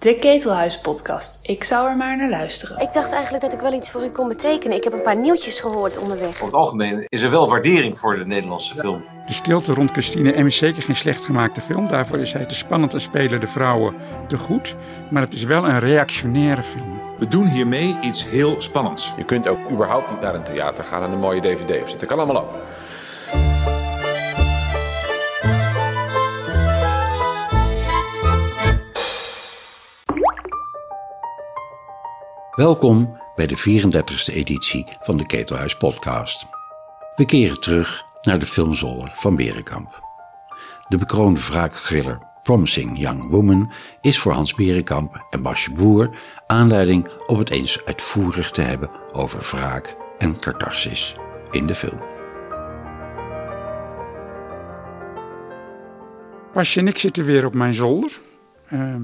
De Ketelhuis-podcast. Ik zou er maar naar luisteren. Ik dacht eigenlijk dat ik wel iets voor u kon betekenen. Ik heb een paar nieuwtjes gehoord onderweg. Over het algemeen is er wel waardering voor de Nederlandse film. De stilte rond Christine M is zeker geen slecht gemaakte film. Daarvoor is hij te spannend en spelen de vrouwen te goed. Maar het is wel een reactionaire film. We doen hiermee iets heel spannends. Je kunt ook überhaupt niet naar een theater gaan en een mooie dvd opzetten. Kan allemaal ook. Welkom bij de 34e editie van de Ketelhuis Podcast. We keren terug naar de filmzolder van Berenkamp. De bekroonde wraakgriller Promising Young Woman is voor Hans Berenkamp en Basje Boer aanleiding om het eens uitvoerig te hebben over wraak en catharsis in de film. Basje en ik zitten weer op mijn zolder. Uh,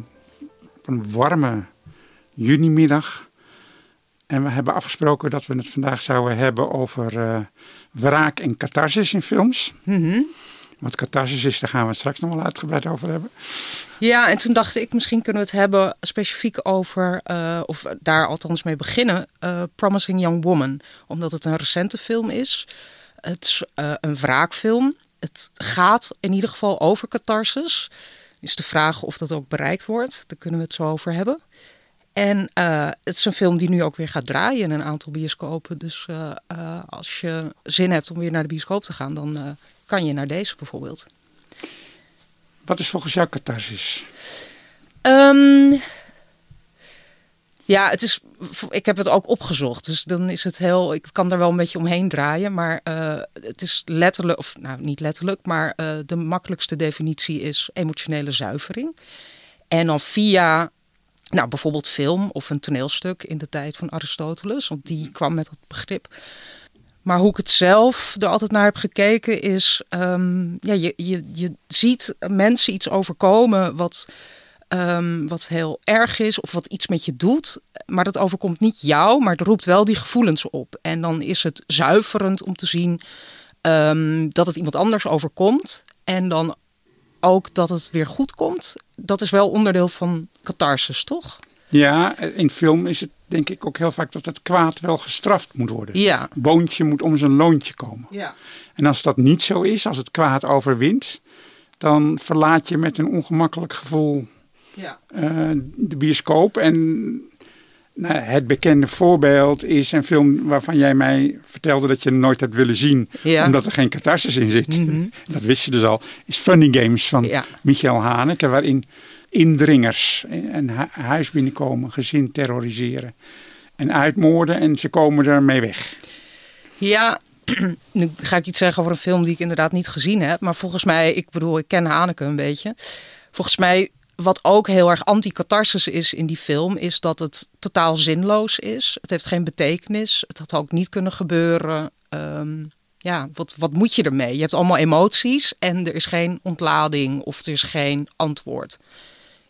op een warme junimiddag. En we hebben afgesproken dat we het vandaag zouden hebben over uh, wraak en catharsis in films. Mm Wat catharsis is, daar gaan we het straks nog wel uitgebreid over hebben. Ja, en toen dacht ik, misschien kunnen we het hebben specifiek over, uh, of daar althans mee beginnen, uh, Promising Young Woman. Omdat het een recente film is. Het is een wraakfilm. Het gaat in ieder geval over catharsis. Is de vraag of dat ook bereikt wordt. Daar kunnen we het zo over hebben. En uh, het is een film die nu ook weer gaat draaien in een aantal bioscopen. Dus uh, uh, als je zin hebt om weer naar de bioscoop te gaan, dan kan je naar deze bijvoorbeeld. Wat is volgens jou catharsis? Um, ja, het is, ik heb het ook opgezocht. Dus dan is het heel. Ik kan er wel een beetje omheen draaien. Maar het is letterlijk, of nou niet letterlijk, maar de makkelijkste definitie is emotionele zuivering. En dan via nou, bijvoorbeeld film of een toneelstuk in de tijd van Aristoteles, want die kwam met dat begrip. Maar hoe ik het zelf er altijd naar heb gekeken is, um, ja, je, je, je ziet mensen iets overkomen wat, um, wat heel erg is of wat iets met je doet. Maar dat overkomt niet jou, maar het roept wel die gevoelens op. En dan is het zuiverend om te zien um, dat het iemand anders overkomt. En dan ook dat het weer goed komt. Dat is wel onderdeel van catharsis, toch? Ja, in film is het denk ik ook heel vaak dat het kwaad wel gestraft moet worden. Ja. Boontje moet om zijn loontje komen. Ja. En als dat niet zo is, als het kwaad overwint, dan verlaat je met een ongemakkelijk gevoel ja. uh, de bioscoop. En nou, het bekende voorbeeld is een film waarvan jij mij vertelde dat je nooit hebt willen zien. Ja. Omdat er geen catharsis in zit. Mm -hmm. Dat wist je dus al. Is Funny Games van ja. Michael Haneke. Waarin indringers een huis binnenkomen, gezin terroriseren en uitmoorden. En ze komen ermee weg. Ja, nu ga ik iets zeggen over een film die ik inderdaad niet gezien heb. Maar volgens mij, ik bedoel, ik ken Haneke een beetje. Volgens mij wat ook heel erg anti-catharsis is in die film, is dat het totaal zinloos is. Het heeft geen betekenis. Het had ook niet kunnen gebeuren. Um, ja, wat, wat moet je ermee? Je hebt allemaal emoties en er is geen ontlading of er is geen antwoord.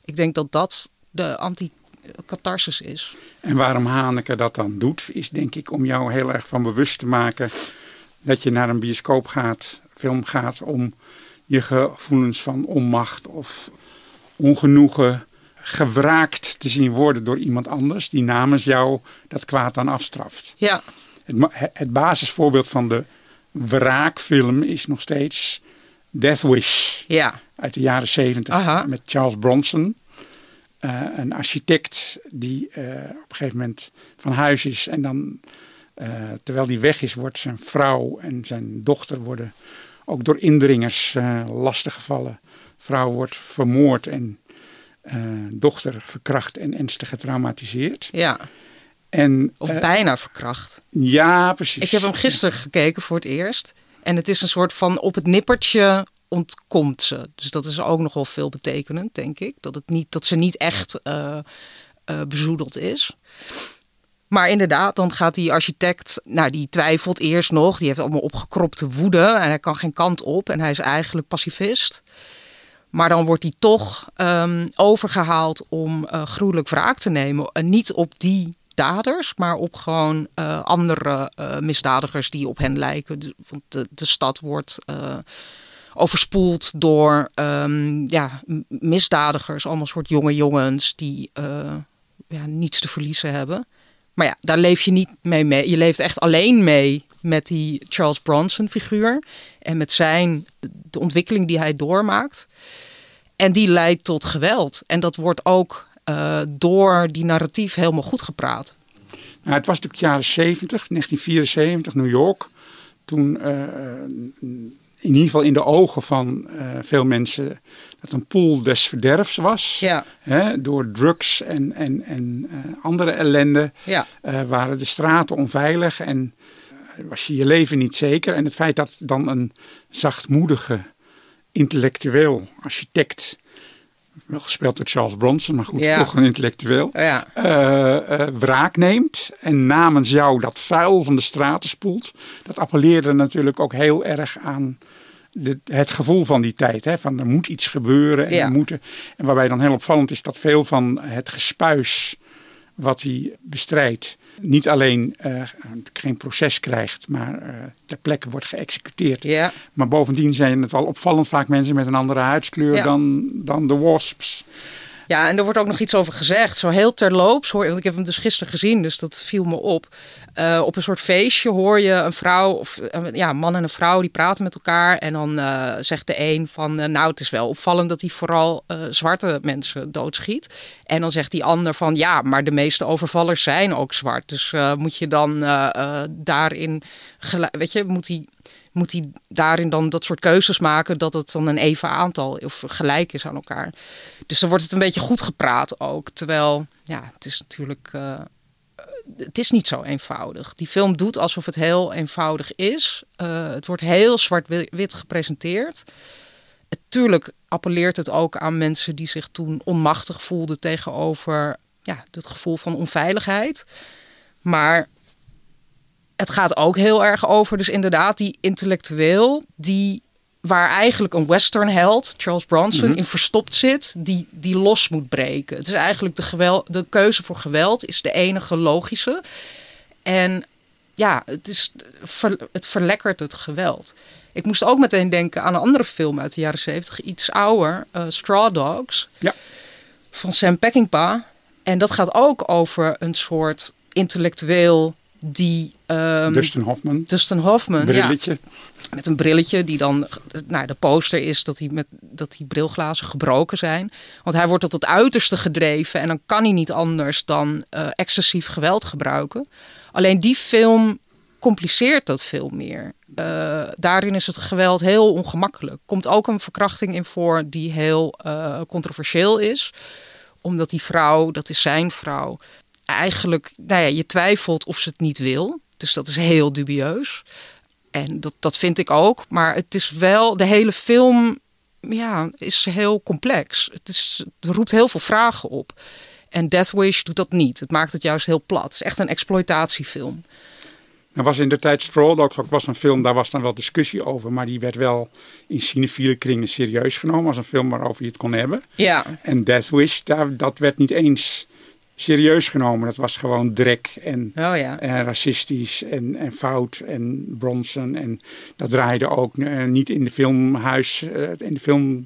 Ik denk dat dat de anti-catharsis is. En waarom Haneke dat dan doet, is denk ik om jou heel erg van bewust te maken dat je naar een bioscoop gaat, film gaat, om je gevoelens van onmacht of ongenoegen gewraakt te zien worden door iemand anders die namens jou dat kwaad dan afstraft. Ja. Het, het basisvoorbeeld van de wraakfilm is nog steeds Death Wish ja. uit de jaren zeventig met Charles Bronson. Uh, een architect die uh, op een gegeven moment van huis is en dan uh, terwijl die weg is wordt zijn vrouw en zijn dochter worden ook door indringers lastiggevallen vrouw wordt vermoord en uh, dochter verkracht en ernstig getraumatiseerd. Ja. En, of uh, bijna verkracht. Ja, precies. Ik heb hem gisteren gekeken voor het eerst. En het is een soort van op het nippertje ontkomt ze. Dus dat is ook nogal veel betekenend, denk ik. Dat, het niet, dat ze niet echt uh, bezoedeld is. Maar inderdaad, dan gaat die architect, nou die twijfelt eerst nog. Die heeft allemaal opgekropte woede en hij kan geen kant op. En hij is eigenlijk pacifist. Maar dan wordt hij toch um, overgehaald om uh, gruwelijk wraak te nemen. En niet op die daders, maar op gewoon uh, andere uh, misdadigers die op hen lijken. Want de, stad wordt overspoeld door ehm, ja, misdadigers, allemaal soort jonge jongens die ja, niets te verliezen hebben. Maar ja, daar leef je niet mee mee. Je leeft echt alleen mee met die Charles Bronson figuur en met zijn de ontwikkeling die hij doormaakt. En die leidt tot geweld. En dat wordt ook uh, door die narratief helemaal goed gepraat. Nou, het was natuurlijk jaren 70, 1974, New York. Toen uh, in ieder geval in de ogen van uh, veel mensen dat een pool des verderfs was. Ja. Hè, door drugs en, en, en andere ellende ja. waren de straten onveilig en was je je leven niet zeker. En het feit dat dan een zachtmoedige intellectueel architect wel gespeeld door Charles Bronson, maar goed, ja. toch een intellectueel. Ja. Uh, uh, wraak neemt en namens jou dat vuil van de straten spoelt. Dat appelleerde natuurlijk ook heel erg aan de, het gevoel van die tijd. Hè? Van er moet iets gebeuren en, ja. moeten, en waarbij dan heel opvallend is dat veel van het gespuis wat hij bestrijdt. Niet alleen uh, geen proces krijgt, maar uh, ter plekke wordt geëxecuteerd. Ja. Maar bovendien zijn het wel opvallend vaak mensen met een andere huidskleur ja. dan, dan de wasps. Ja, en er wordt ook nog iets over gezegd. Zo heel terloops hoor want ik heb hem dus gisteren gezien, dus dat viel me op. Uh, op een soort feestje hoor je een vrouw, of ja, een man en een vrouw, die praten met elkaar. En dan uh, zegt de een van, nou het is wel opvallend dat hij vooral zwarte mensen doodschiet. En dan zegt die ander van, ja, maar de meeste overvallers zijn ook zwart. Dus moet je dan daarin, weet je, moet hij moet hij daarin dan dat soort keuzes maken dat het dan een even aantal of gelijk is aan elkaar. Dus dan wordt het een beetje goed gepraat ook. Terwijl, ja, het is natuurlijk. Het is niet zo eenvoudig. Die film doet alsof het heel eenvoudig is. Uh, het wordt heel zwart-wit gepresenteerd. Tuurlijk appelleert het ook aan mensen die zich toen onmachtig voelden tegenover ja, het gevoel van onveiligheid. Maar het gaat ook heel erg over, dus inderdaad, die intellectueel, die waar eigenlijk een western held, Charles Bronson, mm -hmm. in verstopt zit, die, die los moet breken. Het is eigenlijk de, geweld, de keuze voor geweld is de enige logische. En ja, het, is, het verlekkert het geweld. Ik moest ook meteen denken aan een andere film uit de jaren zeventig, iets ouder, uh, Straw Dogs, ja. van Sam Peckinpah. En dat gaat ook over een soort intellectueel die... Um, Dustin Hoffman. Dustin Hoffman, brilletje. Ja, met een brilletje die dan... Nou, de poster is dat, hij met, dat die brilglazen gebroken zijn. Want hij wordt tot het uiterste gedreven... en dan kan hij niet anders dan uh, excessief geweld gebruiken. Alleen die film compliceert dat veel meer. Uh, daarin is het geweld heel ongemakkelijk. Komt ook een verkrachting in voor die heel uh, controversieel is. Omdat die vrouw, dat is zijn vrouw eigenlijk, nou ja, je twijfelt of ze het niet wil. Dus dat is heel dubieus. En dat, dat vind ik ook. Maar het is wel, de hele film ja, is heel complex. Het, is, het roept heel veel vragen op. En Death Wish doet dat niet. Het maakt het juist heel plat. Het is echt een exploitatiefilm. Er was in de tijd Straw Dogs ook was een film, daar was dan wel discussie over. Maar die werd wel in cinefiele kringen serieus genomen als een film waarover je het kon hebben. Ja. En Death Wish, daar, dat werd niet eens serieus genomen. Dat was gewoon drek en, oh ja. en racistisch en, en fout en Bronson. En dat draaide ook uh, niet in de filmhuis, uh, in de film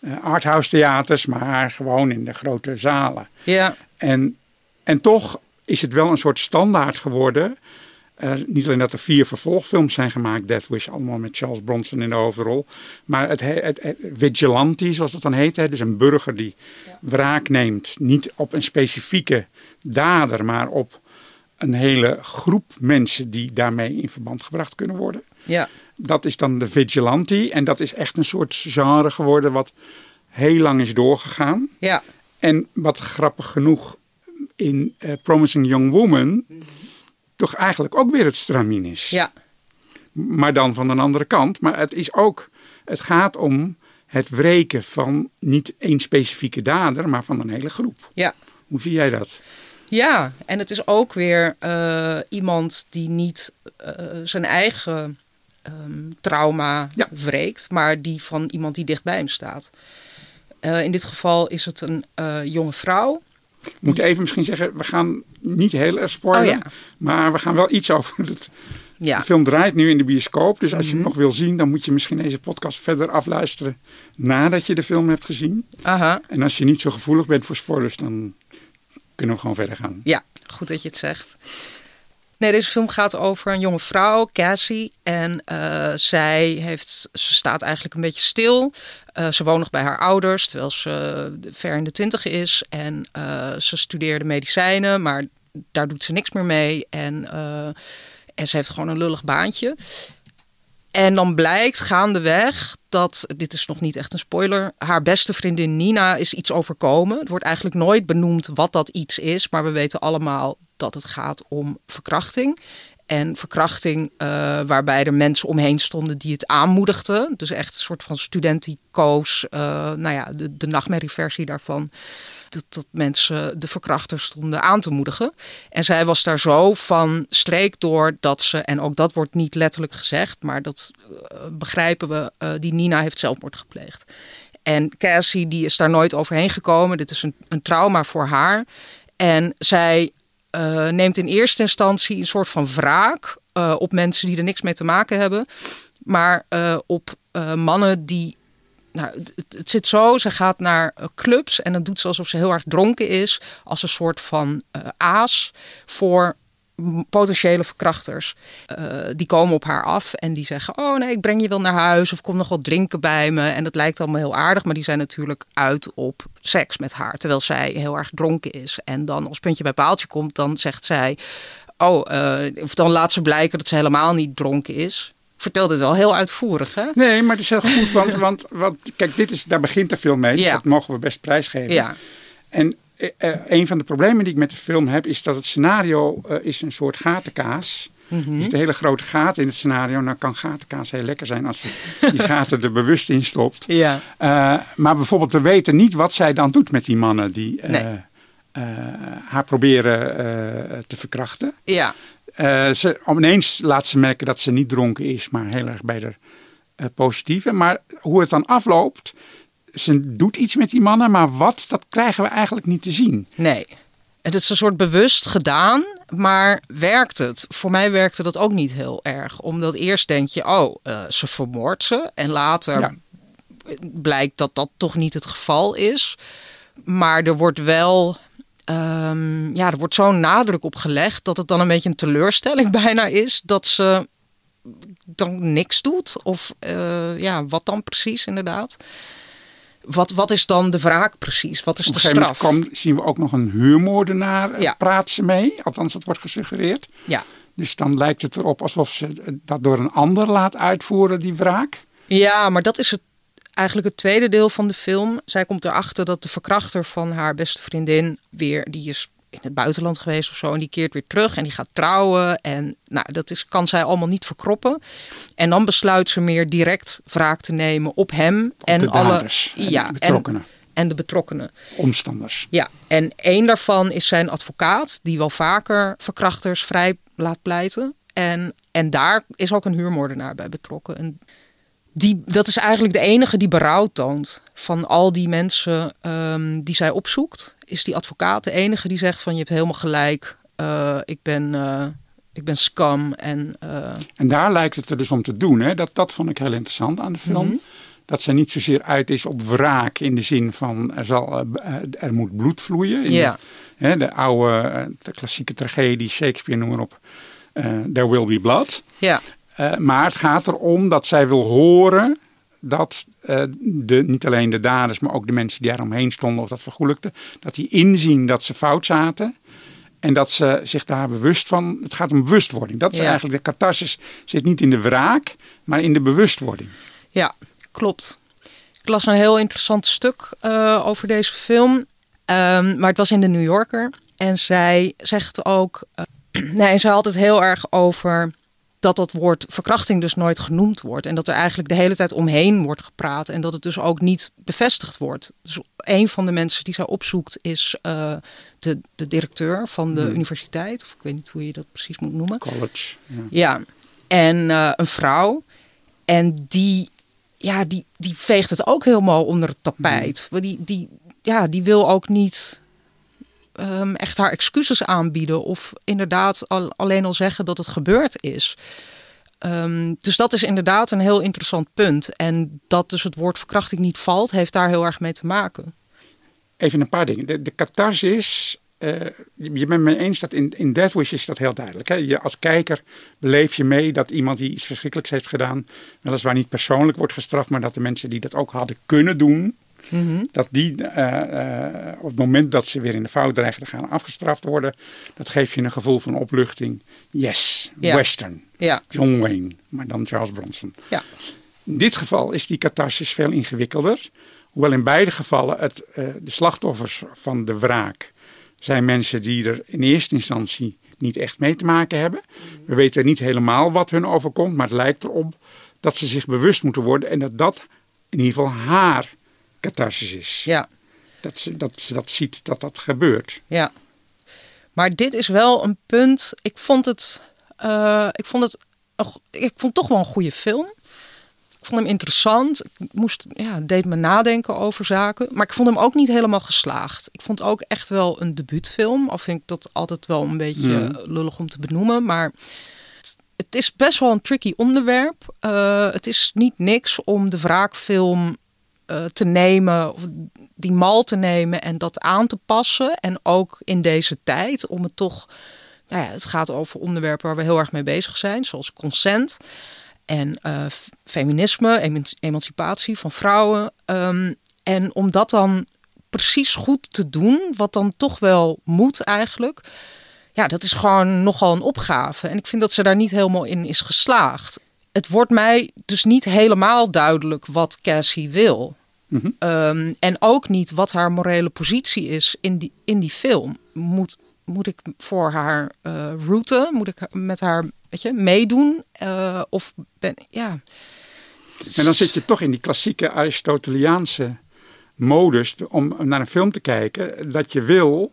uh, arthouse theaters, maar gewoon in de grote zalen. Ja. En, en toch is het wel een soort standaard geworden. Uh, niet alleen dat er vier vervolgfilms zijn gemaakt, Death Wish, allemaal met Charles Bronson in de hoofdrol. Maar het, het, het vigilante, zoals dat dan heet, hè, dus een burger die ja. wraak neemt. Niet op een specifieke dader, maar op een hele groep mensen die daarmee in verband gebracht kunnen worden. Ja. Dat is dan de vigilante. En dat is echt een soort genre geworden wat heel lang is doorgegaan. Ja. En wat grappig genoeg in uh, Promising Young Woman... Mm -hmm toch eigenlijk ook weer het stramien is. Ja. Maar dan van een andere kant. Maar het is ook, het gaat om het wreken van niet één specifieke dader, maar van een hele groep. Ja. Hoe zie jij dat? Ja, en het is ook weer uh, iemand die niet uh, zijn eigen um, trauma ja. wreekt, maar die van iemand die dicht bij hem staat. Uh, in dit geval is het een jonge vrouw. Ik moet even misschien zeggen, we gaan niet heel erg spoilen. Oh, ja. Maar we gaan wel iets over het Ja. De film draait nu in de bioscoop. Dus als je Mhm. hem nog wil zien, dan moet je misschien deze podcast verder afluisteren nadat je de film hebt gezien. Aha. En als je niet zo gevoelig bent voor spoilers, dan kunnen we gewoon verder gaan. Ja, goed dat je het zegt. Nee, deze film gaat over een jonge vrouw, Cassie. En eh, zij heeft, ze staat eigenlijk een beetje stil. Eh, ze woont nog bij haar ouders, terwijl ze ver in de twintig is. En eh, ze studeerde medicijnen, maar daar doet ze niks meer mee. En, eh, en ze heeft gewoon een lullig baantje. En dan blijkt gaandeweg dat, dit is nog niet echt een spoiler, haar beste vriendin Nina is iets overkomen. Het wordt eigenlijk nooit benoemd wat dat iets is, maar we weten allemaal dat het gaat om verkrachting. En verkrachting uh, waarbij er mensen omheen stonden die het aanmoedigden. Dus echt een soort van studentico's, uh, nou ja, de, de nachtmerrieversie daarvan. Dat, dat mensen de verkrachters stonden aan te moedigen. En zij was daar zo van streek door dat ze, en ook dat wordt niet letterlijk gezegd, maar dat uh, begrijpen we, die Nina heeft zelfmoord gepleegd. En Cassie die is daar nooit overheen gekomen. Dit is een, een trauma voor haar. En zij uh, neemt in eerste instantie een soort van wraak uh, op mensen die er niks mee te maken hebben. Maar uh, op mannen die. Nou, het, het, zit zo, ze gaat naar clubs en dan doet ze alsof ze heel erg dronken is. Als een soort van aas voor potentiële verkrachters. Uh, die komen op haar af en die zeggen: Oh nee, ik breng je wel naar huis of kom nog wat drinken bij me. En dat lijkt allemaal heel aardig, maar die zijn natuurlijk uit op seks met haar. Terwijl zij heel erg dronken is. En dan als puntje bij paaltje komt, dan zegt zij: Oh, uh, of dan laat ze blijken dat ze helemaal niet dronken is. Vertelt het wel heel uitvoerig, hè? Nee, maar het is heel goed, want, want, want kijk, dit is, daar begint de film mee. Dus Ja. dat mogen we best prijsgeven. Ja. En eh, eh, een van de problemen die ik met de film heb, is dat het scenario eh, is een soort gatenkaas. Mhm. Er zitten hele grote gaten in het scenario. Nou kan gatenkaas heel lekker zijn als je die gaten er bewust in stopt. Ja. Maar bijvoorbeeld, we weten niet wat zij dan doet met die mannen die Nee. haar proberen te verkrachten. Ja. Ze, ineens laat ze merken dat ze niet dronken is, maar heel erg bij de positieve. Maar hoe het dan afloopt, ze doet iets met die mannen, maar wat, dat krijgen we eigenlijk niet te zien. Nee. Het is een soort bewust gedaan, maar werkt het? Voor mij werkte dat ook niet heel erg. Omdat eerst denk je, oh, eh, ze vermoordt ze. En later Ja. blijkt dat dat toch niet het geval is. Maar er wordt wel, ehm, ja, er wordt zo'n nadruk op gelegd dat het dan een beetje een teleurstelling bijna is dat ze dan niks doet. Of eh, ja, wat dan precies inderdaad? Wat, wat is dan de wraak precies? Wat is Op de een gegeven moment straf? kwam, zien we ook nog een huurmoordenaar, eh, Ja. praat ze mee. Althans, dat wordt gesuggereerd. Ja. Dus dan lijkt het erop alsof ze eh, dat door een ander laat uitvoeren, die wraak. Ja, maar dat is het, eigenlijk het tweede deel van de film. Zij komt erachter dat de verkrachter van haar beste vriendin weer, die is in het buitenland geweest of zo, en die keert weer terug en die gaat trouwen. En nou, dat is, kan zij allemaal niet verkroppen. En dan besluit ze meer direct wraak te nemen op hem en de alle daders en ja, de betrokkenen. En, en de betrokkenen. Omstanders. Ja, en één daarvan is zijn advocaat, die wel vaker verkrachters vrij laat pleiten. En, en daar is ook een huurmoordenaar bij betrokken. En die, dat is eigenlijk de enige die berouw toont. Van al die mensen ehm, die zij opzoekt, is die advocaat de enige die zegt van je hebt helemaal gelijk. eh, ik, ben, eh, ik ben scam. En, eh, En daar lijkt het er dus om te doen. Hè? Dat, dat vond ik heel interessant aan de film. Mhm. Dat ze niet zozeer uit is op wraak in de zin van er, zal, er moet bloed vloeien. In de, hè, de oude de klassieke tragedie, Shakespeare noem maar op. eh, There will be blood. ja, maar het gaat erom dat zij wil horen dat eh, de, niet alleen de daders, maar ook de mensen die daaromheen stonden of dat vergoelijkten, dat die inzien dat ze fout zaten. En dat ze zich daar bewust van. Het gaat om bewustwording. Dat is Ja. eigenlijk de catharsis. Zit niet in de wraak, maar in de bewustwording. Ja, klopt. Ik las een heel interessant stuk eh, over deze film. Ehm, maar het was in de New Yorker. En zij zegt ook. eh, nee, zij had het heel erg over dat dat woord verkrachting dus nooit genoemd wordt. En dat er eigenlijk de hele tijd omheen wordt gepraat. En dat het dus ook niet bevestigd wordt. Dus een van de mensen die zij opzoekt is eh, de, de directeur van de universiteit. Of ik weet niet hoe je dat precies moet noemen. College. Ja. Ja, en eh, een vrouw. En die, ja, die, die veegt het ook helemaal onder het tapijt. Want Die, die, ja, die wil ook niet ehm, echt haar excuses aanbieden of inderdaad al, alleen al zeggen dat het gebeurd is. Ehm, dus dat is inderdaad een heel interessant punt. En dat dus het woord verkrachting niet valt, heeft daar heel erg mee te maken. Even een paar dingen. De, de catharsis uh, je bent me eens dat in, in Death Wish is dat heel duidelijk. Hè? Je, als kijker beleef je mee dat iemand die iets verschrikkelijks heeft gedaan, weliswaar niet persoonlijk wordt gestraft, maar dat de mensen die dat ook hadden kunnen doen, mhm. dat die uh, uh, op het moment dat ze weer in de fout dreigen te gaan afgestraft worden, dat geeft je een gevoel van opluchting. Yes, Western. Ja. John Wayne, maar dan Charles Bronson. Ja. In dit geval is die catharsis veel ingewikkelder. Hoewel in beide gevallen het, de slachtoffers van de wraak zijn mensen die er in eerste instantie niet echt mee te maken hebben. We weten niet helemaal wat hun overkomt, maar het lijkt erop dat ze zich bewust moeten worden en dat dat in ieder geval haar catharsis is. Ja. Dat ze, dat ze dat ziet dat dat gebeurt. Ja. Maar dit is wel een punt. Ik vond het, uh, ik vond het, ik vond het toch wel een goede film vond hem interessant. Ik moest, ja, deed me nadenken over zaken. Maar ik vond hem ook niet helemaal geslaagd. Ik vond ook echt wel een debuutfilm. Al vind ik dat altijd wel een beetje hmm. lullig om te benoemen. Maar het is best wel een tricky onderwerp. Uh, het is niet niks om de wraakfilm uh, te nemen, of die mal te nemen en dat aan te passen. En ook in deze tijd om het toch. Nou ja, het gaat over onderwerpen waar we heel erg mee bezig zijn, zoals consent en uh, feminisme, emancipatie van vrouwen. Um, en om dat dan precies goed te doen, wat dan toch wel moet eigenlijk. Ja, dat is gewoon nogal een opgave. En ik vind dat ze daar niet helemaal in is geslaagd. Het wordt mij dus niet helemaal duidelijk wat Cassie wil. Mm um, en ook niet wat haar morele positie is in die, in die film. Moet, moet ik voor haar uh, route, moet ik met haar weet je, meedoen? Uh, of ben ja. En dan zit je toch in die klassieke Aristoteliaanse modus om naar een film te kijken. Dat je wil,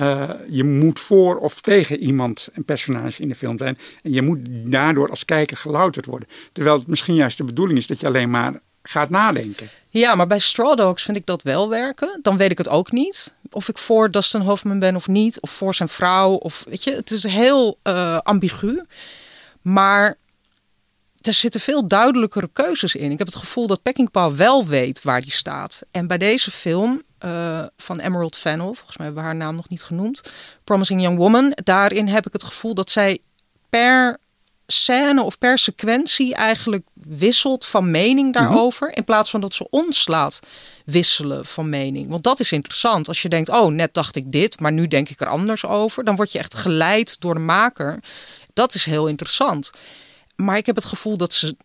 uh, je moet voor of tegen iemand, een personage in de film zijn. En je moet daardoor als kijker gelouterd worden. Terwijl het misschien juist de bedoeling is dat je alleen maar gaat nadenken. Ja, maar bij Straw Dogs vind ik dat wel werken. Dan weet ik het ook niet. Of ik voor Dustin Hoffman ben of niet. Of voor zijn vrouw. Of weet je, het is heel uh, ambigu. Maar er zitten veel duidelijkere keuzes in. Ik heb het gevoel dat Peckinpah wel weet waar die staat. En bij deze film uh, van Emerald Fennell, volgens mij hebben we haar naam nog niet genoemd, Promising Young Woman, daarin heb ik het gevoel dat zij per scène of per sequentie eigenlijk wisselt van mening mhm. daarover. In plaats van dat ze ons laat wisselen van mening. Want dat is interessant. Als je denkt, oh, net dacht ik dit, maar nu denk ik er anders over. Dan word je echt geleid door de maker. Dat is heel interessant. Maar ik heb het gevoel dat ze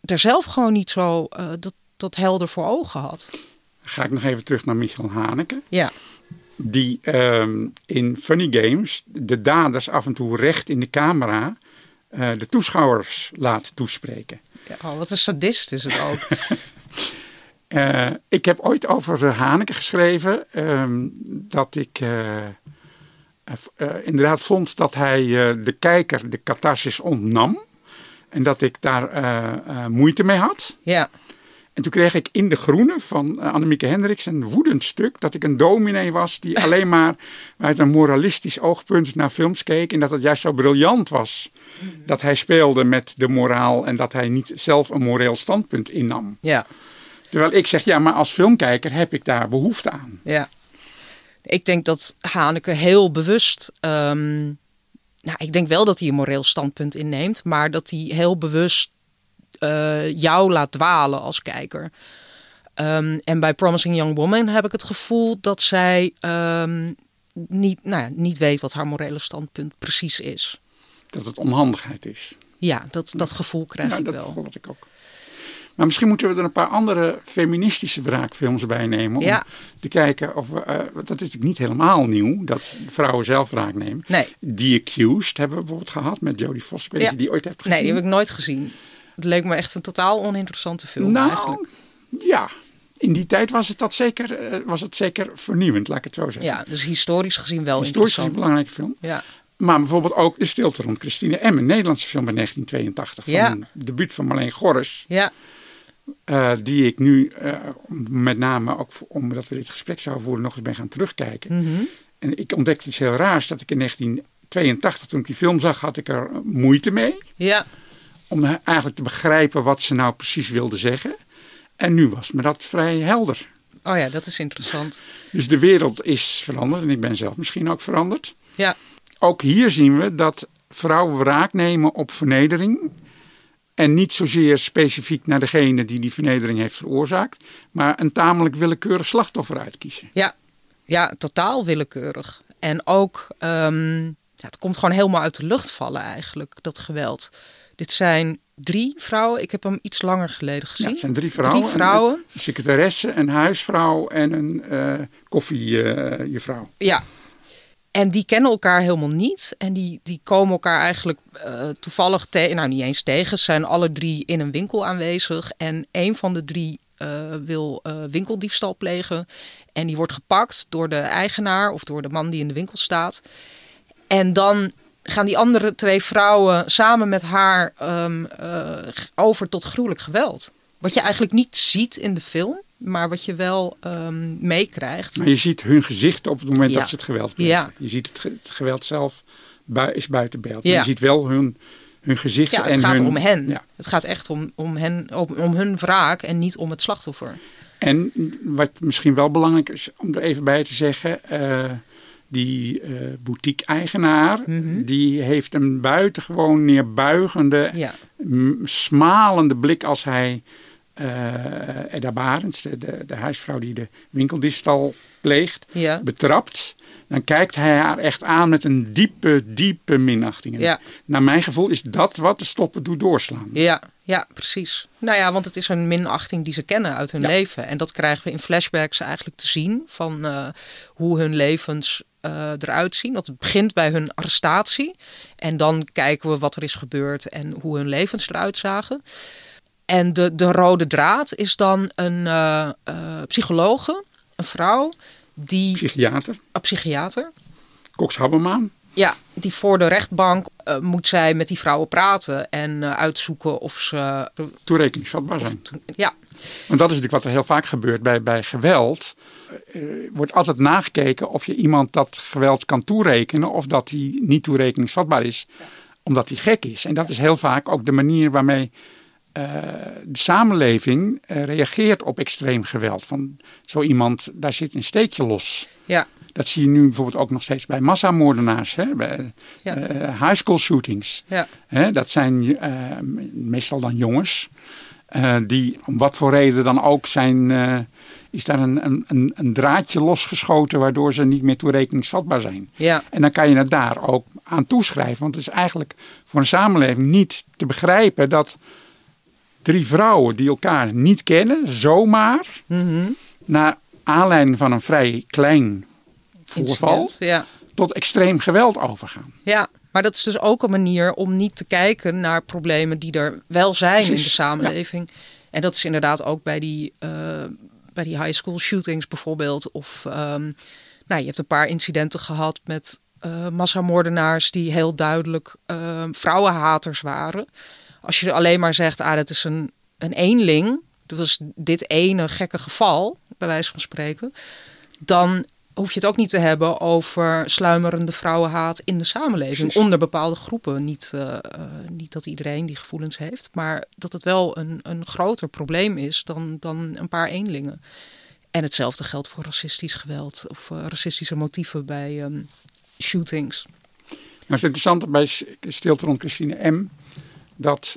er zelf gewoon niet zo uh, dat, dat helder voor ogen had. Ga ik nog even terug naar Michael Haneke. Ja. Die um, in Funny Games de daders af en toe recht in de camera uh, de toeschouwers laat toespreken. Ja, oh, wat een sadist is het ook. uh, ik heb ooit over Haneke geschreven um, dat ik uh, inderdaad vond dat hij de kijker de catharsis ontnam. En dat ik daar moeite mee had. Ja. En toen kreeg ik in De Groene van Annemieke Hendricks een woedend stuk. Dat ik een dominee was die alleen maar uit een moralistisch oogpunt naar films keek. En dat het juist zo briljant was. Dat hij speelde met de moraal en dat hij niet zelf een moreel standpunt innam. Ja. Terwijl ik zeg, ja, maar als filmkijker heb ik daar behoefte aan. Ja. Ik denk dat Haneke heel bewust. Um, nou, ik denk wel dat hij een moreel standpunt inneemt, maar dat hij heel bewust uh, jou laat dwalen als kijker. Um, en bij Promising Young Woman heb ik het gevoel dat zij um, niet, nou ja, niet weet wat haar morele standpunt precies is. Dat het onhandigheid is. Ja, dat, dat gevoel krijg ja, ik dat wel. Dat ik ook. Maar misschien moeten we er een paar andere feministische wraakfilms bij nemen. Om te kijken of we, uh, dat is natuurlijk niet helemaal nieuw, dat vrouwen zelf wraak nemen. Nee. The Accused hebben we bijvoorbeeld gehad met Jodie Foster. Ik weet ja. je die ooit hebt gezien. Nee, die heb ik nooit gezien. Het leek me echt een totaal oninteressante film nou, eigenlijk. Ja, in die tijd was het, dat zeker, uh, was het zeker vernieuwend, laat ik het zo zeggen. Ja, dus historisch gezien wel historisch interessant. Historisch een belangrijke film. Ja. Maar bijvoorbeeld ook De Stilte rond Christine M. Een Nederlandse film uit 1982. Van ja. een debuut van Marleen Gorres. Ja. Uh, die ik nu uh, met name ook omdat we dit gesprek zouden voeren nog eens ben gaan terugkijken. Mm -hmm. En ik ontdekte iets heel raars, dat ik in 1982, toen ik die film zag, had ik er moeite mee. Ja. Om eigenlijk te begrijpen wat ze nou precies wilde zeggen. En nu was me dat vrij helder. Oh ja, dat is interessant. Dus de wereld is veranderd en ik ben zelf misschien ook veranderd. Ja. Ook hier zien we dat vrouwen wraak nemen op vernedering. En niet zozeer specifiek naar degene die die vernedering heeft veroorzaakt. Maar een tamelijk willekeurig slachtoffer uitkiezen. Ja, ja totaal willekeurig. En ook, um, ja, het komt gewoon helemaal uit de lucht vallen eigenlijk, dat geweld. Dit zijn drie vrouwen. Ik heb hem iets langer geleden gezien. Ja, het zijn drie vrouwen. Drie vrouwen. Een, secretaresse, een huisvrouw en een uh, koffiejuffrouw. Uh, ja. En die kennen elkaar helemaal niet. En die, die komen elkaar eigenlijk uh, toevallig tegen. Nou, niet eens tegen. Ze zijn alle drie in een winkel aanwezig. En een van de drie wil winkeldiefstal plegen. En die wordt gepakt door de eigenaar of door de man die in de winkel staat. En dan gaan die andere twee vrouwen samen met haar um, uh, over tot gruwelijk geweld. Wat je eigenlijk niet ziet in de film, maar wat je wel um, meekrijgt. Maar je ziet hun gezicht op het moment ja. dat ze het geweld plegen. Ja. Je ziet het, het, geweld zelf bui, is buiten beeld. Ja. Je ziet wel hun, hun gezicht ja, het en gaat hun, om hen. Ja. Het gaat echt om, om, hen, om, om hun wraak en niet om het slachtoffer. En wat misschien wel belangrijk is om er even bij te zeggen... Uh, die uh, boutique-eigenaar, mm -hmm. die heeft een buitengewoon neerbuigende, ja. smalende blik als hij uh, Edda Barends, de, de, de, huisvrouw die de winkeldistal pleegt, ja. betrapt. Dan kijkt hij haar echt aan met een diepe, diepe minachting. Ja. Naar mijn gevoel is dat wat de stoppen doet doorslaan. Ja, ja, precies. Nou ja, want het is een minachting die ze kennen uit hun Ja. leven. En dat krijgen we in flashbacks eigenlijk te zien van eh, hoe hun levens eh, eruit zien. Dat begint bij hun arrestatie. En dan kijken we wat er is gebeurd en hoe hun levens eruit zagen. En de, de rode draad is dan een eh eh, psychologe, een vrouw, die, Psychiater, een psychiater, Cox Habbermaan. Ja, die voor de rechtbank eh, moet zij met die vrouwen praten en eh, uitzoeken of ze. toerekeningsvatbaar zijn. Ja, Want dat is natuurlijk wat er heel vaak gebeurt bij, bij geweld. Eh, wordt altijd nagekeken of je iemand dat geweld kan toerekenen of dat hij niet toerekeningsvatbaar is, omdat hij gek is. En dat is heel vaak ook de manier waarmee de samenleving reageert op extreem geweld. Van zo iemand, daar zit een steekje los. ja, Dat zie je nu bijvoorbeeld ook nog steeds bij massamoordenaars, hè? bij Ja. eh, high school shootings. ja, Hè, dat zijn eh, meestal dan jongens. eh, die om wat voor reden dan ook zijn. is daar een, een, een, een draadje losgeschoten waardoor ze niet meer toerekeningsvatbaar zijn. ja, En dan kan je het daar ook aan toeschrijven. Want het is eigenlijk voor een samenleving niet te begrijpen dat drie vrouwen die elkaar niet kennen, zomaar Mhm. naar aanleiding van een vrij klein voorval Ja. tot extreem geweld overgaan. Ja, maar dat is dus ook een manier om niet te kijken naar problemen die er wel zijn in de samenleving. En dat is inderdaad ook bij die, eh, bij die high school shootings bijvoorbeeld. Of ehm, nou, je hebt een paar incidenten gehad met eh massamoordenaars die heel duidelijk eh, vrouwenhaters waren. Als je alleen maar zegt, ah, dat is een, een eenling, dat was dit ene gekke geval, bij wijze van spreken, dan hoef je het ook niet te hebben over sluimerende vrouwenhaat in de samenleving. Precies. Onder bepaalde groepen. Niet, eh, eh, niet dat iedereen die gevoelens heeft, maar dat het wel een, een groter probleem is dan, dan een paar eenlingen. En hetzelfde geldt voor racistisch geweld of eh, racistische motieven bij ehm, shootings. Nou is het interessant bij Stilte rond Christine M. dat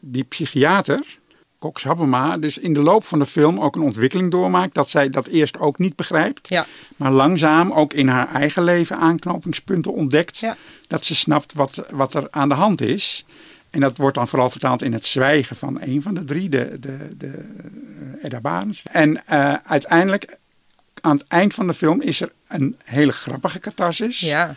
die psychiater, Cox Habema, dus in de loop van de film ook een ontwikkeling doormaakt. Dat zij dat eerst ook niet begrijpt. Ja, Maar langzaam ook in haar eigen leven aanknopingspunten ontdekt. Ja. Dat ze snapt wat, wat er aan de hand is. En dat wordt dan vooral vertaald in het zwijgen van een van de drie, de, de, de eh, Edda Barens. En eh, uiteindelijk, aan het eind van de film, is er een hele grappige catharsis. ja,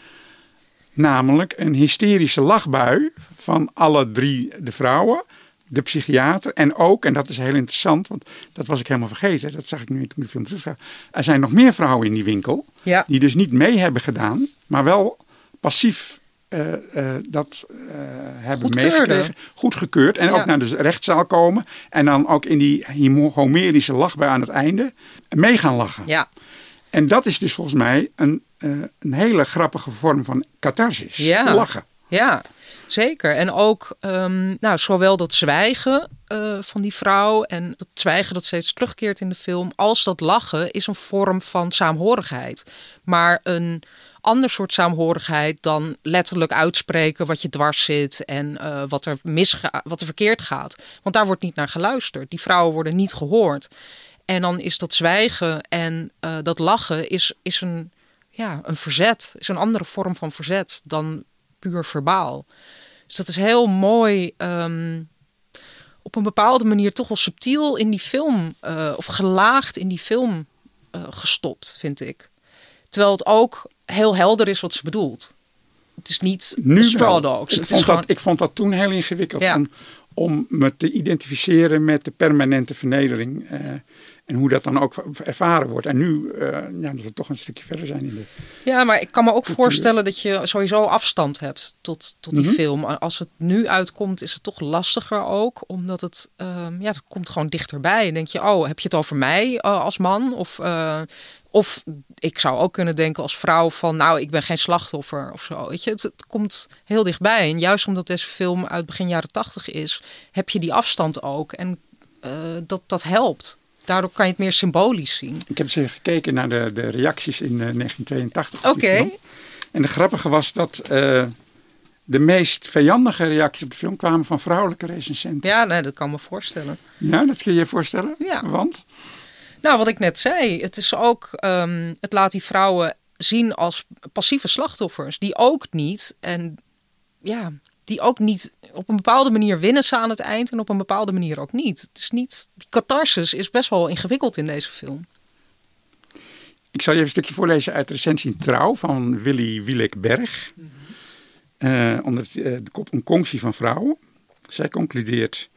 Namelijk een hysterische lachbui van alle drie de vrouwen. De psychiater en ook, en dat is heel interessant, want dat was ik helemaal vergeten. Dat zag ik nu toen ik de film terug. Er zijn nog meer vrouwen in die winkel. ja, Die dus niet mee hebben gedaan, maar wel passief eh, eh, dat eh, hebben Goedkeurde. meegekregen. Goedgekeurd. En Ja. ook naar de rechtszaal komen. En dan ook in die homerische lachbui aan het einde mee gaan lachen. ja, En dat is dus volgens mij een, een hele grappige vorm van catharsis. Ja. Lachen. Ja, zeker. En ook ehm, nou, zowel dat zwijgen eh, van die vrouw en dat zwijgen dat steeds terugkeert in de film, als dat lachen is een vorm van saamhorigheid. Maar een ander soort saamhorigheid dan letterlijk uitspreken wat je dwars zit en eh, wat, er misga wat er verkeerd gaat. Want daar wordt niet naar geluisterd. Die vrouwen worden niet gehoord. En dan is dat zwijgen en eh, dat lachen is, is een, ja, een verzet, is een andere vorm van verzet dan puur verbaal. Dus dat is heel mooi. ehm, op een bepaalde manier toch wel subtiel in die film, eh, of gelaagd in die film eh, gestopt, vind ik. Terwijl het ook heel helder is wat ze bedoelt. Het is niet Nu straw dogs. Ik het vond, is gewoon, dat, ik vond dat toen heel ingewikkeld. Ja. Om, om me te identificeren met de permanente vernedering. eh, en hoe dat dan ook ervaren wordt. En nu, eh, ja, dat we toch een stukje verder zijn in de... Ja, maar ik kan me ook Cultuur. voorstellen dat je sowieso afstand hebt tot, tot die Mhm. film. Als het nu uitkomt, is het toch lastiger ook. Omdat het, ehm, ja, het komt gewoon dichterbij. En denk je, oh, heb je het over mij eh, als man? Of, eh, of ik zou ook kunnen denken als vrouw van, nou, ik ben geen slachtoffer of zo. Weet je, het, het komt heel dichtbij. En juist omdat deze film uit begin jaren tachtig is, heb je die afstand ook. En dat, dat helpt. Daardoor kan je het meer symbolisch zien. Ik heb eens even gekeken naar de, de reacties in eh, 1982. op die Oké. En de grappige was dat eh, de meest vijandige reacties op de film kwamen van vrouwelijke recensenten. Ja, nee, dat kan me voorstellen. Ja, dat kun je je voorstellen? Ja. Want? Nou, wat ik net zei, het is ook, ehm, het laat die vrouwen zien als passieve slachtoffers, die ook niet, en ja, die ook niet, op een bepaalde manier winnen ze aan het eind en op een bepaalde manier ook niet. Het is niet, die catharsis is best wel ingewikkeld in deze film. Ik zal je even een stukje voorlezen uit de recensie Trouw van Willy Wielek-Berg. Eh, onder eh, de kop Een conctie van vrouwen. Zij concludeert...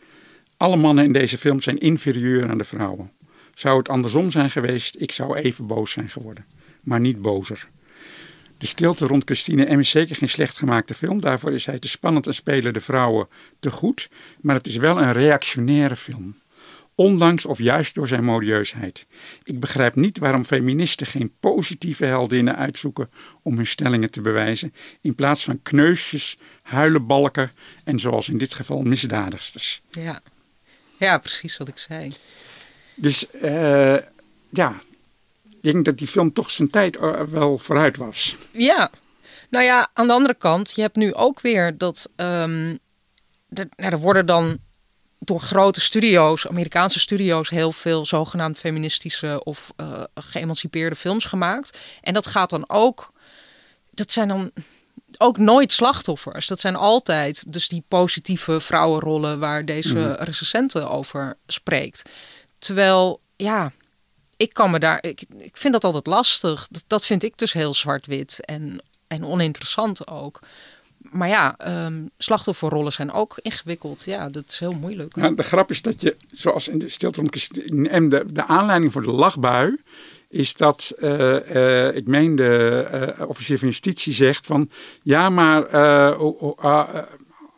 Alle mannen in deze film zijn inferieur aan de vrouwen. Zou het andersom zijn geweest, ik zou even boos zijn geworden. Maar niet bozer. De stilte rond Christine M is zeker geen slecht gemaakte film. Daarvoor is hij te spannend en spelen de vrouwen te goed. Maar het is wel een reactionaire film. Ondanks of juist door zijn modieusheid. Ik begrijp niet waarom feministen geen positieve heldinnen uitzoeken om hun stellingen te bewijzen. In plaats van kneusjes, huilenbalken en zoals in dit geval misdadigsters. Ja, ja precies wat ik zei. Dus eh, ja, ik denk dat die film toch zijn tijd eh, wel vooruit was. Ja, nou ja, aan de andere kant, je hebt nu ook weer dat ehm, er, nou, er worden dan door grote studio's, Amerikaanse studio's, heel veel zogenaamd feministische of eh, geëmancipeerde films gemaakt. En dat gaat dan ook, dat zijn dan ook nooit slachtoffers. Dat zijn altijd dus die positieve vrouwenrollen waar deze recensenten over spreekt. Terwijl, ja, ik kan me daar, ik, ik vind dat altijd lastig. Dat, dat vind ik dus heel zwart-wit en, en oninteressant ook. Maar ja, ehm, slachtofferrollen zijn ook ingewikkeld. Ja, dat is heel moeilijk. Nou, de grap is dat je, zoals in de stilte Christine M, de, aanleiding voor de lachbui is dat, eh, eh, ik meen de eh, officier van justitie zegt van, ja maar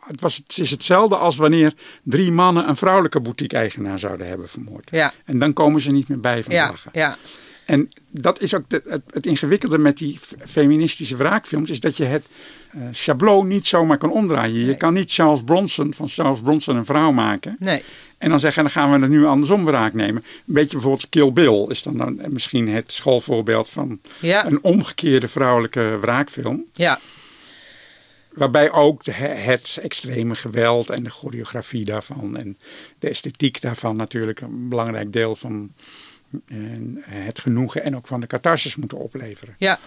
het, was, het is hetzelfde als wanneer drie mannen een vrouwelijke boutique-eigenaar zouden hebben vermoord. Ja, En dan komen ze niet meer bij van ja, lachen. ja, En dat is ook de- het, het ingewikkelde met die feministische wraakfilms, is dat je het eh chablo niet zomaar kan omdraaien. Je kan niet Charles Bronson van Charles Bronson een vrouw maken. nee. En dan zeggen, dan gaan we het nu andersom wraak nemen. Een beetje bijvoorbeeld Kill Bill is dan, dan misschien het schoolvoorbeeld van Ja, een omgekeerde vrouwelijke wraakfilm. ja, Waarbij ook het extreme geweld en de choreografie daarvan en de esthetiek daarvan natuurlijk een belangrijk deel van eh, het genoegen en ook van de catharsis moeten opleveren. ja.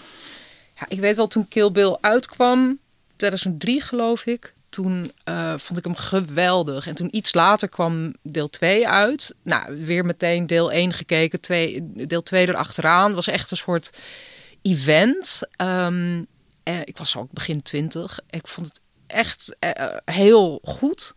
Ja, ik weet wel, toen Kill Bill uitkwam, 2003 geloof ik, toen eh, vond ik hem geweldig. En toen iets later kwam deel 2 uit. Nou, weer meteen deel 1 gekeken, twee, deel 2 erachteraan. was echt een soort event. Ehm, eh, ik was ook begin 20. Ik vond het echt eh, heel goed.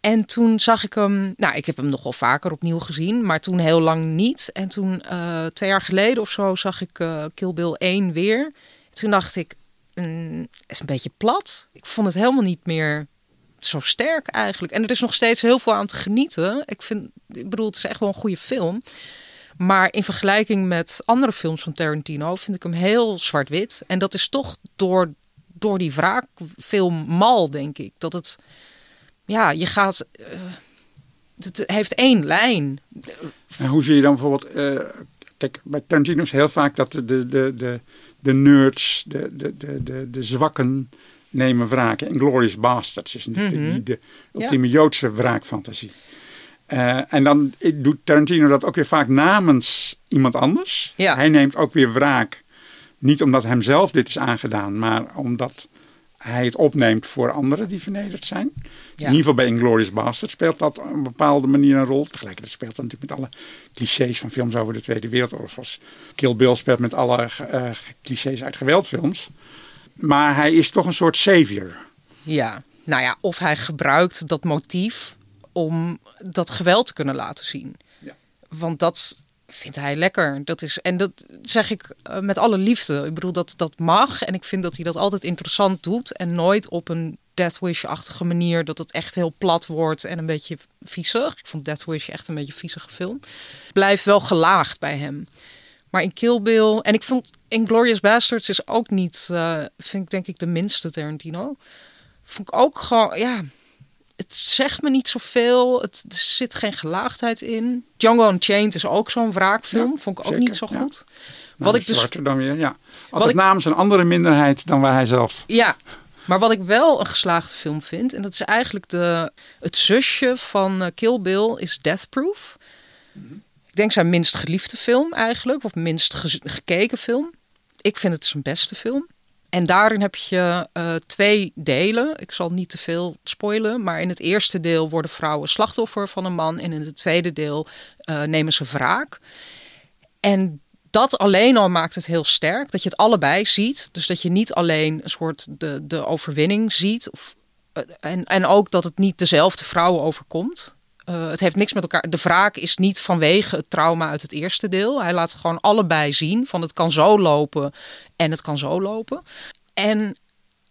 En toen zag ik hem, nou, ik heb hem nog wel vaker opnieuw gezien, maar toen heel lang niet. En toen, eh, twee jaar geleden of zo, zag ik eh Kill Bill 1 weer. Toen dacht ik, mm, is een beetje plat. Ik vond het helemaal niet meer zo sterk eigenlijk. En er is nog steeds heel veel aan te genieten. Ik vind, ik bedoel, het is echt wel een goede film. Maar in vergelijking met andere films van Tarantino vind ik hem heel zwart-wit. En dat is toch door, door die wraakfilm mal, denk ik. Dat het, ja, je gaat, uh, het heeft één lijn. En hoe zie je dan bijvoorbeeld, uh, kijk, bij Tarantino is heel vaak dat de, de, de, de, de nerds, de, de, de, de, de zwakken nemen wraken. En Glorious Bastards is natuurlijk mm -hmm. de, de ultieme ja. Joodse wraakfantasie. Uh, en dan doet Tarantino dat ook weer vaak namens iemand anders. Ja. Hij neemt ook weer wraak. Niet omdat hem zelf dit is aangedaan, maar omdat hij het opneemt voor anderen die vernederd zijn. Ja. In ieder geval bij Inglourious Basterds speelt dat op een bepaalde manier een rol. Tegelijkertijd speelt dat natuurlijk met alle clichés van films over de Tweede Wereldoorlog. Zoals Kill Bill speelt met alle uh, clichés uit geweldfilms. Maar hij is toch een soort savior. Ja, nou ja, of hij gebruikt dat motief om dat geweld te kunnen laten zien. Ja. Want dat vindt hij lekker. Dat is, en dat zeg ik uh, met alle liefde. Ik bedoel, dat, dat mag. En ik vind dat hij dat altijd interessant doet. En nooit op een Death Wish-achtige manier. Dat het echt heel plat wordt en een beetje viezig. Ik vond Death Wish echt een beetje viezige film. Blijft wel gelaagd bij hem. Maar in Kill Bill... En ik vond Inglourious Basterds is ook niet... Uh, vind ik denk ik de minste Tarantino. Vond ik ook gewoon... Ja, het zegt me niet zoveel. Het, er zit geen gelaagdheid in. Django Unchained is ook zo'n wraakfilm. Ja, Vond ik ook niet zo ja. goed. Nou, wat ik dus, dan weer, ja. Altijd namens een andere minderheid dan waar hij zelf... Ja, maar wat ik wel een geslaagde film vind... en dat is eigenlijk de, het zusje van uh, Kill Bill, is Death Proof. Mm -hmm. Ik denk zijn minst geliefde film eigenlijk. Of minst ge gekeken film. Ik vind het zijn beste film. En daarin heb je uh, twee delen. Ik zal niet te veel spoilen, maar in het eerste deel worden vrouwen slachtoffer van een man. En in het tweede deel uh, nemen ze wraak. En dat alleen al maakt het heel sterk. Dat je het allebei ziet. Dus dat je niet alleen een soort de, de overwinning ziet. Of, uh, en, en ook dat het niet dezelfde vrouwen overkomt. Uh, het heeft niks met elkaar. De wraak is niet vanwege het trauma uit het eerste deel. Hij laat gewoon allebei zien van het kan zo lopen en het kan zo lopen. En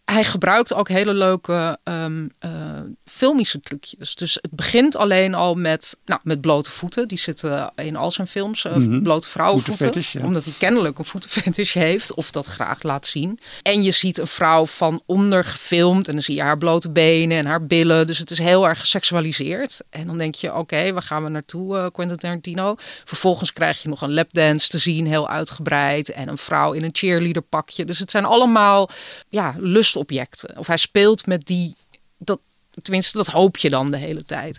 hij gebruikt ook hele leuke um, uh, filmische trucjes. Dus het begint alleen al met, nou, met blote voeten. Die zitten in al zijn films. Uh, mm -hmm. Blote vrouwenvoeten. Ja. Omdat hij kennelijk een voetenfetish heeft. Of dat graag laat zien. En je ziet een vrouw van onder gefilmd. En dan zie je haar blote benen en haar billen. Dus het is heel erg geseksualiseerd. En dan denk je, oké, okay, waar gaan we naartoe, uh, Quentin Tarantino? Vervolgens krijg je nog een lapdance te zien, heel uitgebreid. En een vrouw in een cheerleader pakje. Dus het zijn allemaal, ja, lust Of hij speelt met die, dat, tenminste dat hoop je dan de hele tijd.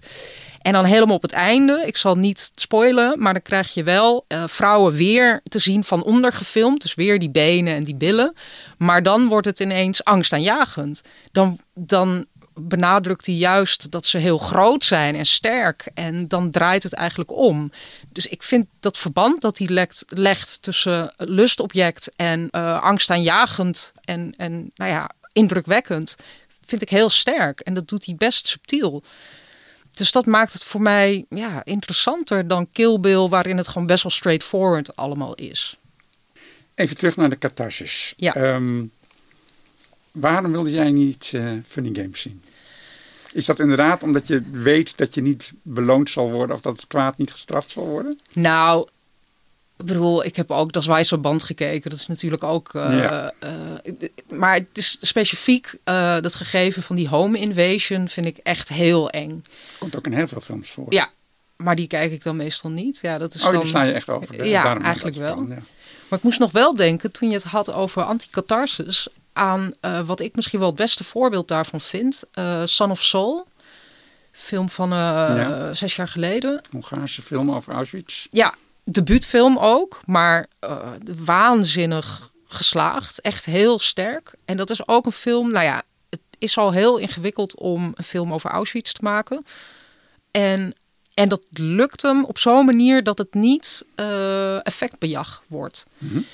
En dan helemaal op het einde, ik zal niet spoilen, maar dan krijg je wel uh, vrouwen weer te zien van onder gefilmd. Dus weer die benen en die billen. Maar dan wordt het ineens angstaanjagend. Dan, dan benadrukt hij juist dat ze heel groot zijn en sterk. En dan draait het eigenlijk om. Dus ik vind dat verband dat hij legt, legt tussen lustobject en uh, angstaanjagend en, en nou ja, indrukwekkend, vind ik heel sterk. En dat doet hij best subtiel. Dus dat maakt het voor mij ja, interessanter dan Kill Bill, waarin het gewoon best wel straightforward allemaal is. Even terug naar de catharsis. Ja. Um, waarom wilde jij niet uh, Funny Games zien? Is dat inderdaad omdat je weet dat je niet beloond zal worden of dat het kwaad niet gestraft zal worden? Nou, ik bedoel, ik heb ook Wijze Band gekeken. Dat is natuurlijk ook. Uh, ja. uh, maar het is specifiek uh, dat gegeven van die home invasion vind ik echt heel eng. Komt ook in heel veel films voor. Ja, maar die kijk ik dan meestal niet. Ja, dat is oh, dan, die sla je echt over. Ja, eigenlijk wel. Ja. Maar ik moest nog wel denken, toen je het had over anti-catharsis, aan wat ik misschien wel het beste voorbeeld daarvan vind. Son of Soul. Film van ja. zes jaar geleden. Hongaarse film over Auschwitz. Ja, debuutfilm ook, maar uh, waanzinnig geslaagd. Echt heel sterk. En dat is ook een film, nou ja, het is al heel ingewikkeld om een film over Auschwitz te maken. En, en dat lukt hem op zo'n manier dat het niet uh, effectbejag wordt. Mhm. Mm -hmm.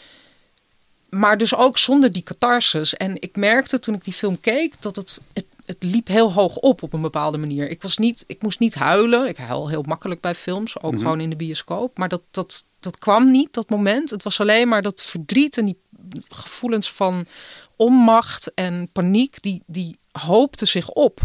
Maar dus ook zonder die catharsis. En ik merkte toen ik die film keek dat het, het het liep heel hoog op op een bepaalde manier. Ik, was niet, ik moest niet huilen. Ik huil heel makkelijk bij films, ook Mhm. gewoon in de bioscoop. Maar dat, dat, dat kwam niet, dat moment. Het was alleen maar dat verdriet en die gevoelens van onmacht en paniek, die, die hoopten zich op.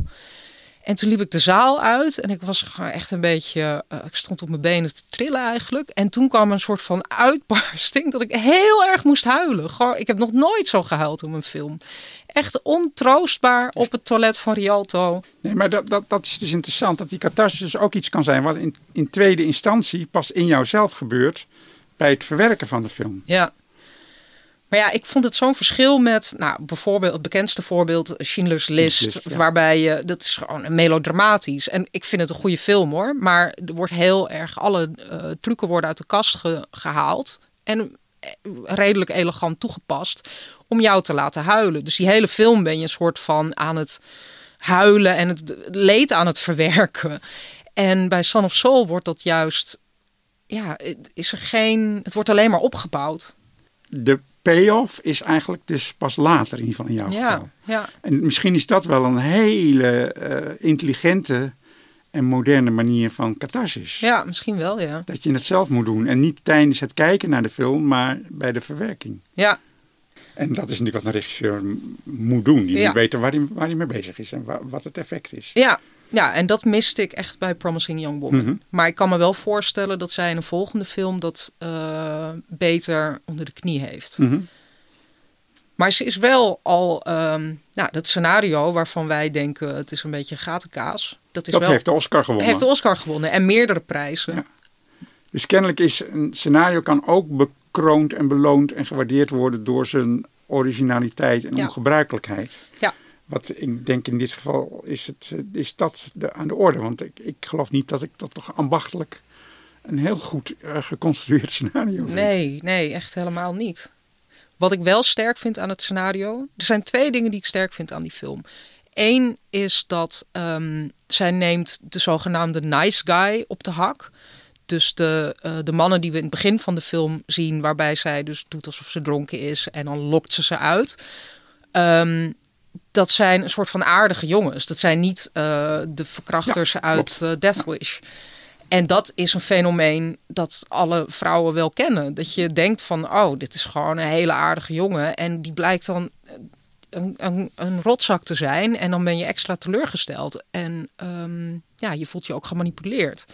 En toen liep ik de zaal uit en ik was gewoon echt een beetje, uh, ik stond op mijn benen te trillen eigenlijk. En toen kwam een soort van uitbarsting dat ik heel erg moest huilen. Gewoon, ik heb nog nooit zo gehuild om een film. Echt ontroostbaar op het toilet van Rialto. Nee, maar dat, dat, dat is dus interessant, dat die catharsis dus ook iets kan zijn wat in, in tweede instantie pas in jouzelf gebeurt bij het verwerken van de film. Ja. Maar ja, ik vond het zo'n verschil met, nou, bijvoorbeeld het bekendste voorbeeld, Schindler's List, waarbij je, dat is gewoon melodramatisch. En ik vind het een goede film hoor, maar er wordt heel erg, alle uh, trucken worden uit de kast gehaald en eh, redelijk elegant toegepast om jou te laten huilen. Dus die hele film ben je een soort van aan het huilen en het leed aan het verwerken. En bij Son of Soul wordt dat juist, ja, is er geen, het wordt alleen maar opgebouwd. De payoff is eigenlijk dus pas later in ieder geval in jouw ja, geval. Ja. En misschien is dat wel een hele uh, intelligente en moderne manier van catharsis. Ja, misschien wel, ja. Dat je het zelf moet doen. En niet tijdens het kijken naar de film, maar bij de verwerking. Ja. En dat is natuurlijk wat een regisseur moet doen. Die moet weten waar hij, waar hij mee bezig is en wat het effect is. Ja, ja, en dat miste ik echt bij Promising Young Woman. Mhm. Maar ik kan me wel voorstellen dat zij in een volgende film dat uh, beter onder de knie heeft. Mhm. Maar ze is wel al, um, nou, dat scenario waarvan wij denken het is een beetje gatenkaas. Dat, is dat wel, heeft de Oscar gewonnen. Heeft de Oscar gewonnen en meerdere prijzen. Ja. Dus kennelijk is een scenario kan ook bekroond en beloond en gewaardeerd worden door zijn originaliteit en ongebruikelijkheid. Ja. Wat ik denk in dit geval is, het, is dat de, aan de orde. Want ik, ik geloof niet dat ik dat toch ambachtelijk een heel goed uh, geconstrueerd scenario vind. Nee, nee, echt helemaal niet. Wat ik wel sterk vind aan het scenario. Er zijn twee dingen die ik sterk vind aan die film. Eén is dat um, zij neemt de zogenaamde nice guy op de hak. Dus de, uh, de mannen die we in het begin van de film zien, waarbij zij dus doet alsof ze dronken is en dan lokt ze ze uit. Um, dat zijn een soort van aardige jongens. Dat zijn niet uh, de verkrachters ja, uit uh, Death Wish. En dat is een fenomeen dat alle vrouwen wel kennen. Dat je denkt van, oh, dit is gewoon een hele aardige jongen. En die blijkt dan een, een, een rotzak te zijn. En dan ben je extra teleurgesteld. En um, ja, je voelt je ook gemanipuleerd.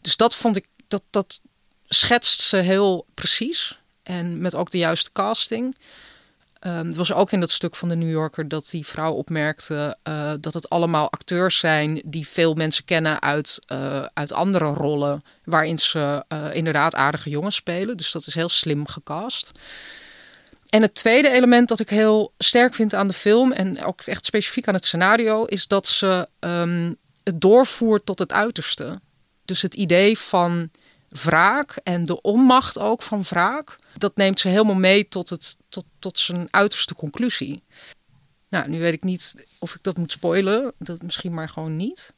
Dus dat vond ik, dat, dat schetst ze heel precies. En met ook de juiste casting. Um, het was ook in dat stuk van de New Yorker dat die vrouw opmerkte uh, dat het allemaal acteurs zijn die veel mensen kennen uit, uh, uit andere rollen, waarin ze uh, inderdaad aardige jongens spelen. Dus dat is heel slim gecast. En het tweede element dat ik heel sterk vind aan de film, en ook echt specifiek aan het scenario, is dat ze um, het doorvoert tot het uiterste. Dus het idee van wraak en de onmacht ook van wraak dat neemt ze helemaal mee tot, het, tot, tot zijn uiterste conclusie. Nou, nu weet ik niet of ik dat moet spoilen. Dat misschien maar gewoon niet.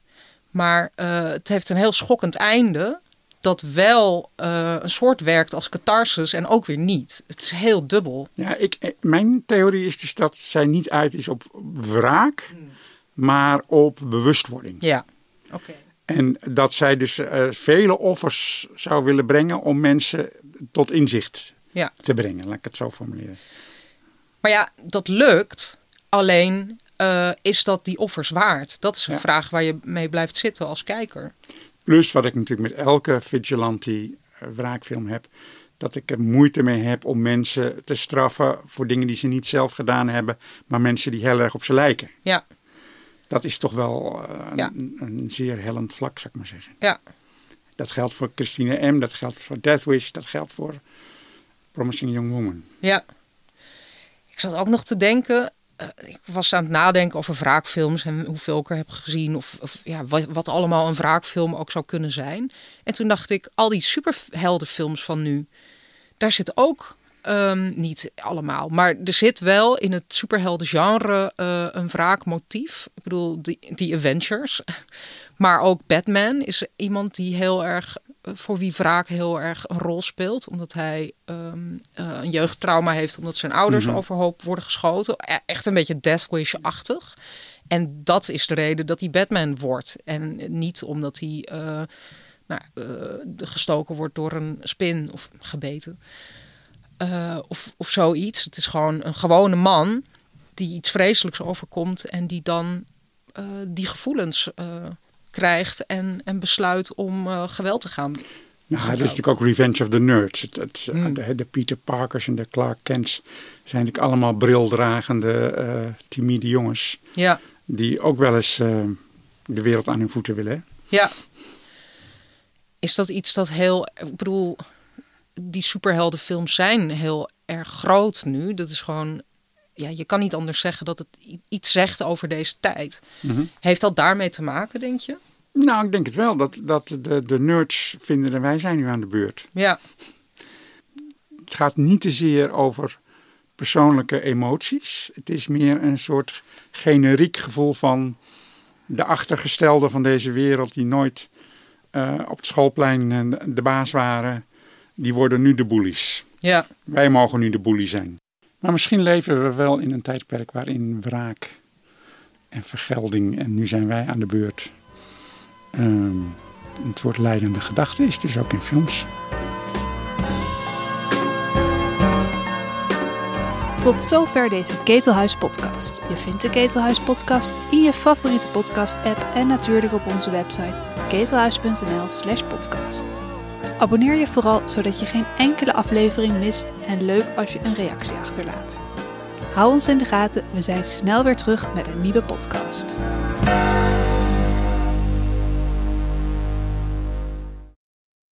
Maar uh, het heeft een heel schokkend einde. Dat wel uh, een soort werkt als catharsis en ook weer niet. Het is heel dubbel. Ja, ik, eh, mijn theorie is dus dat zij niet uit is op wraak, hmm. maar op bewustwording. Ja, oké. En dat zij dus uh, vele offers zou willen brengen om mensen tot inzicht ja. te brengen, laat ik het zo formuleren. Maar ja, dat lukt. Alleen uh, is dat die offers waard? Dat is een vraag waar je mee blijft zitten als kijker. Plus wat ik natuurlijk met elke vigilante uh, wraakfilm heb. Dat ik er moeite mee heb om mensen te straffen voor dingen die ze niet zelf gedaan hebben. Maar mensen die heel erg op ze lijken. Ja. Dat is toch wel uh, ja. een, een, zeer hellend vlak, zou ik maar zeggen. Ja. Dat geldt voor Christine M., dat geldt voor Death Wish, dat geldt voor Promising Young Woman. Ja. Ik zat ook nog te denken. Uh, ik was aan het nadenken over wraakfilms en hoeveel ik er heb gezien. Of, of ja, wat, allemaal een wraakfilm ook zou kunnen zijn. En toen dacht ik, al die superheldenfilms van nu. Daar zit ook, um, niet allemaal, maar er zit wel in het superheldengenre uh, een wraakmotief. Ik bedoel, die, die Avengers. Maar ook Batman is iemand die heel erg voor wie wraak heel erg een rol speelt. Omdat hij um, uh, een jeugdtrauma heeft omdat zijn ouders mm-hmm. overhoop worden geschoten. E-, echt een beetje Death Wish-achtig. En dat is de reden dat hij Batman wordt. En niet omdat hij uh, nou, uh, gestoken wordt door een spin of gebeten. of, of zoiets. Het is gewoon een gewone man die iets vreselijks overkomt en die dan eh, die gevoelens krijgt en, en besluit om uh, geweld te gaan. Nou, het is natuurlijk ook Revenge of the Nerds. Het, het, mm. de, de, Peter Parkers en de Clark Kents zijn natuurlijk allemaal brildragende, uh, timide jongens. Ja. Die ook wel eens de wereld aan hun voeten willen. Ja. Is dat iets dat heel. Ik bedoel, die superheldenfilms zijn heel erg groot nu. Dat is gewoon. Ja, je kan niet anders zeggen dat het iets zegt over deze tijd. Mm Heeft dat daarmee te maken, denk je? Nou, ik denk het wel. Dat, dat de, de nerds vinden dat wij zijn nu aan de beurt. Ja. Het gaat niet te zeer over persoonlijke emoties. Het is meer een soort generiek gevoel van de achtergestelde van deze wereld die nooit uh, op het schoolplein de baas waren, die worden nu de bullies. Ja. Wij mogen nu de bully zijn. Maar misschien leven we wel in een tijdperk waarin wraak en vergelding, en nu zijn wij aan de beurt, een soort leidende gedachte is. Dus ook in films. Tot zover deze Ketelhuis podcast. Je vindt de Ketelhuis podcast in je favoriete podcast app en natuurlijk op onze website ketelhuis.nl slash podcast. Abonneer je vooral zodat je geen enkele aflevering mist en leuk als je een reactie achterlaat. Hou ons in de gaten, we zijn snel weer terug met een nieuwe podcast.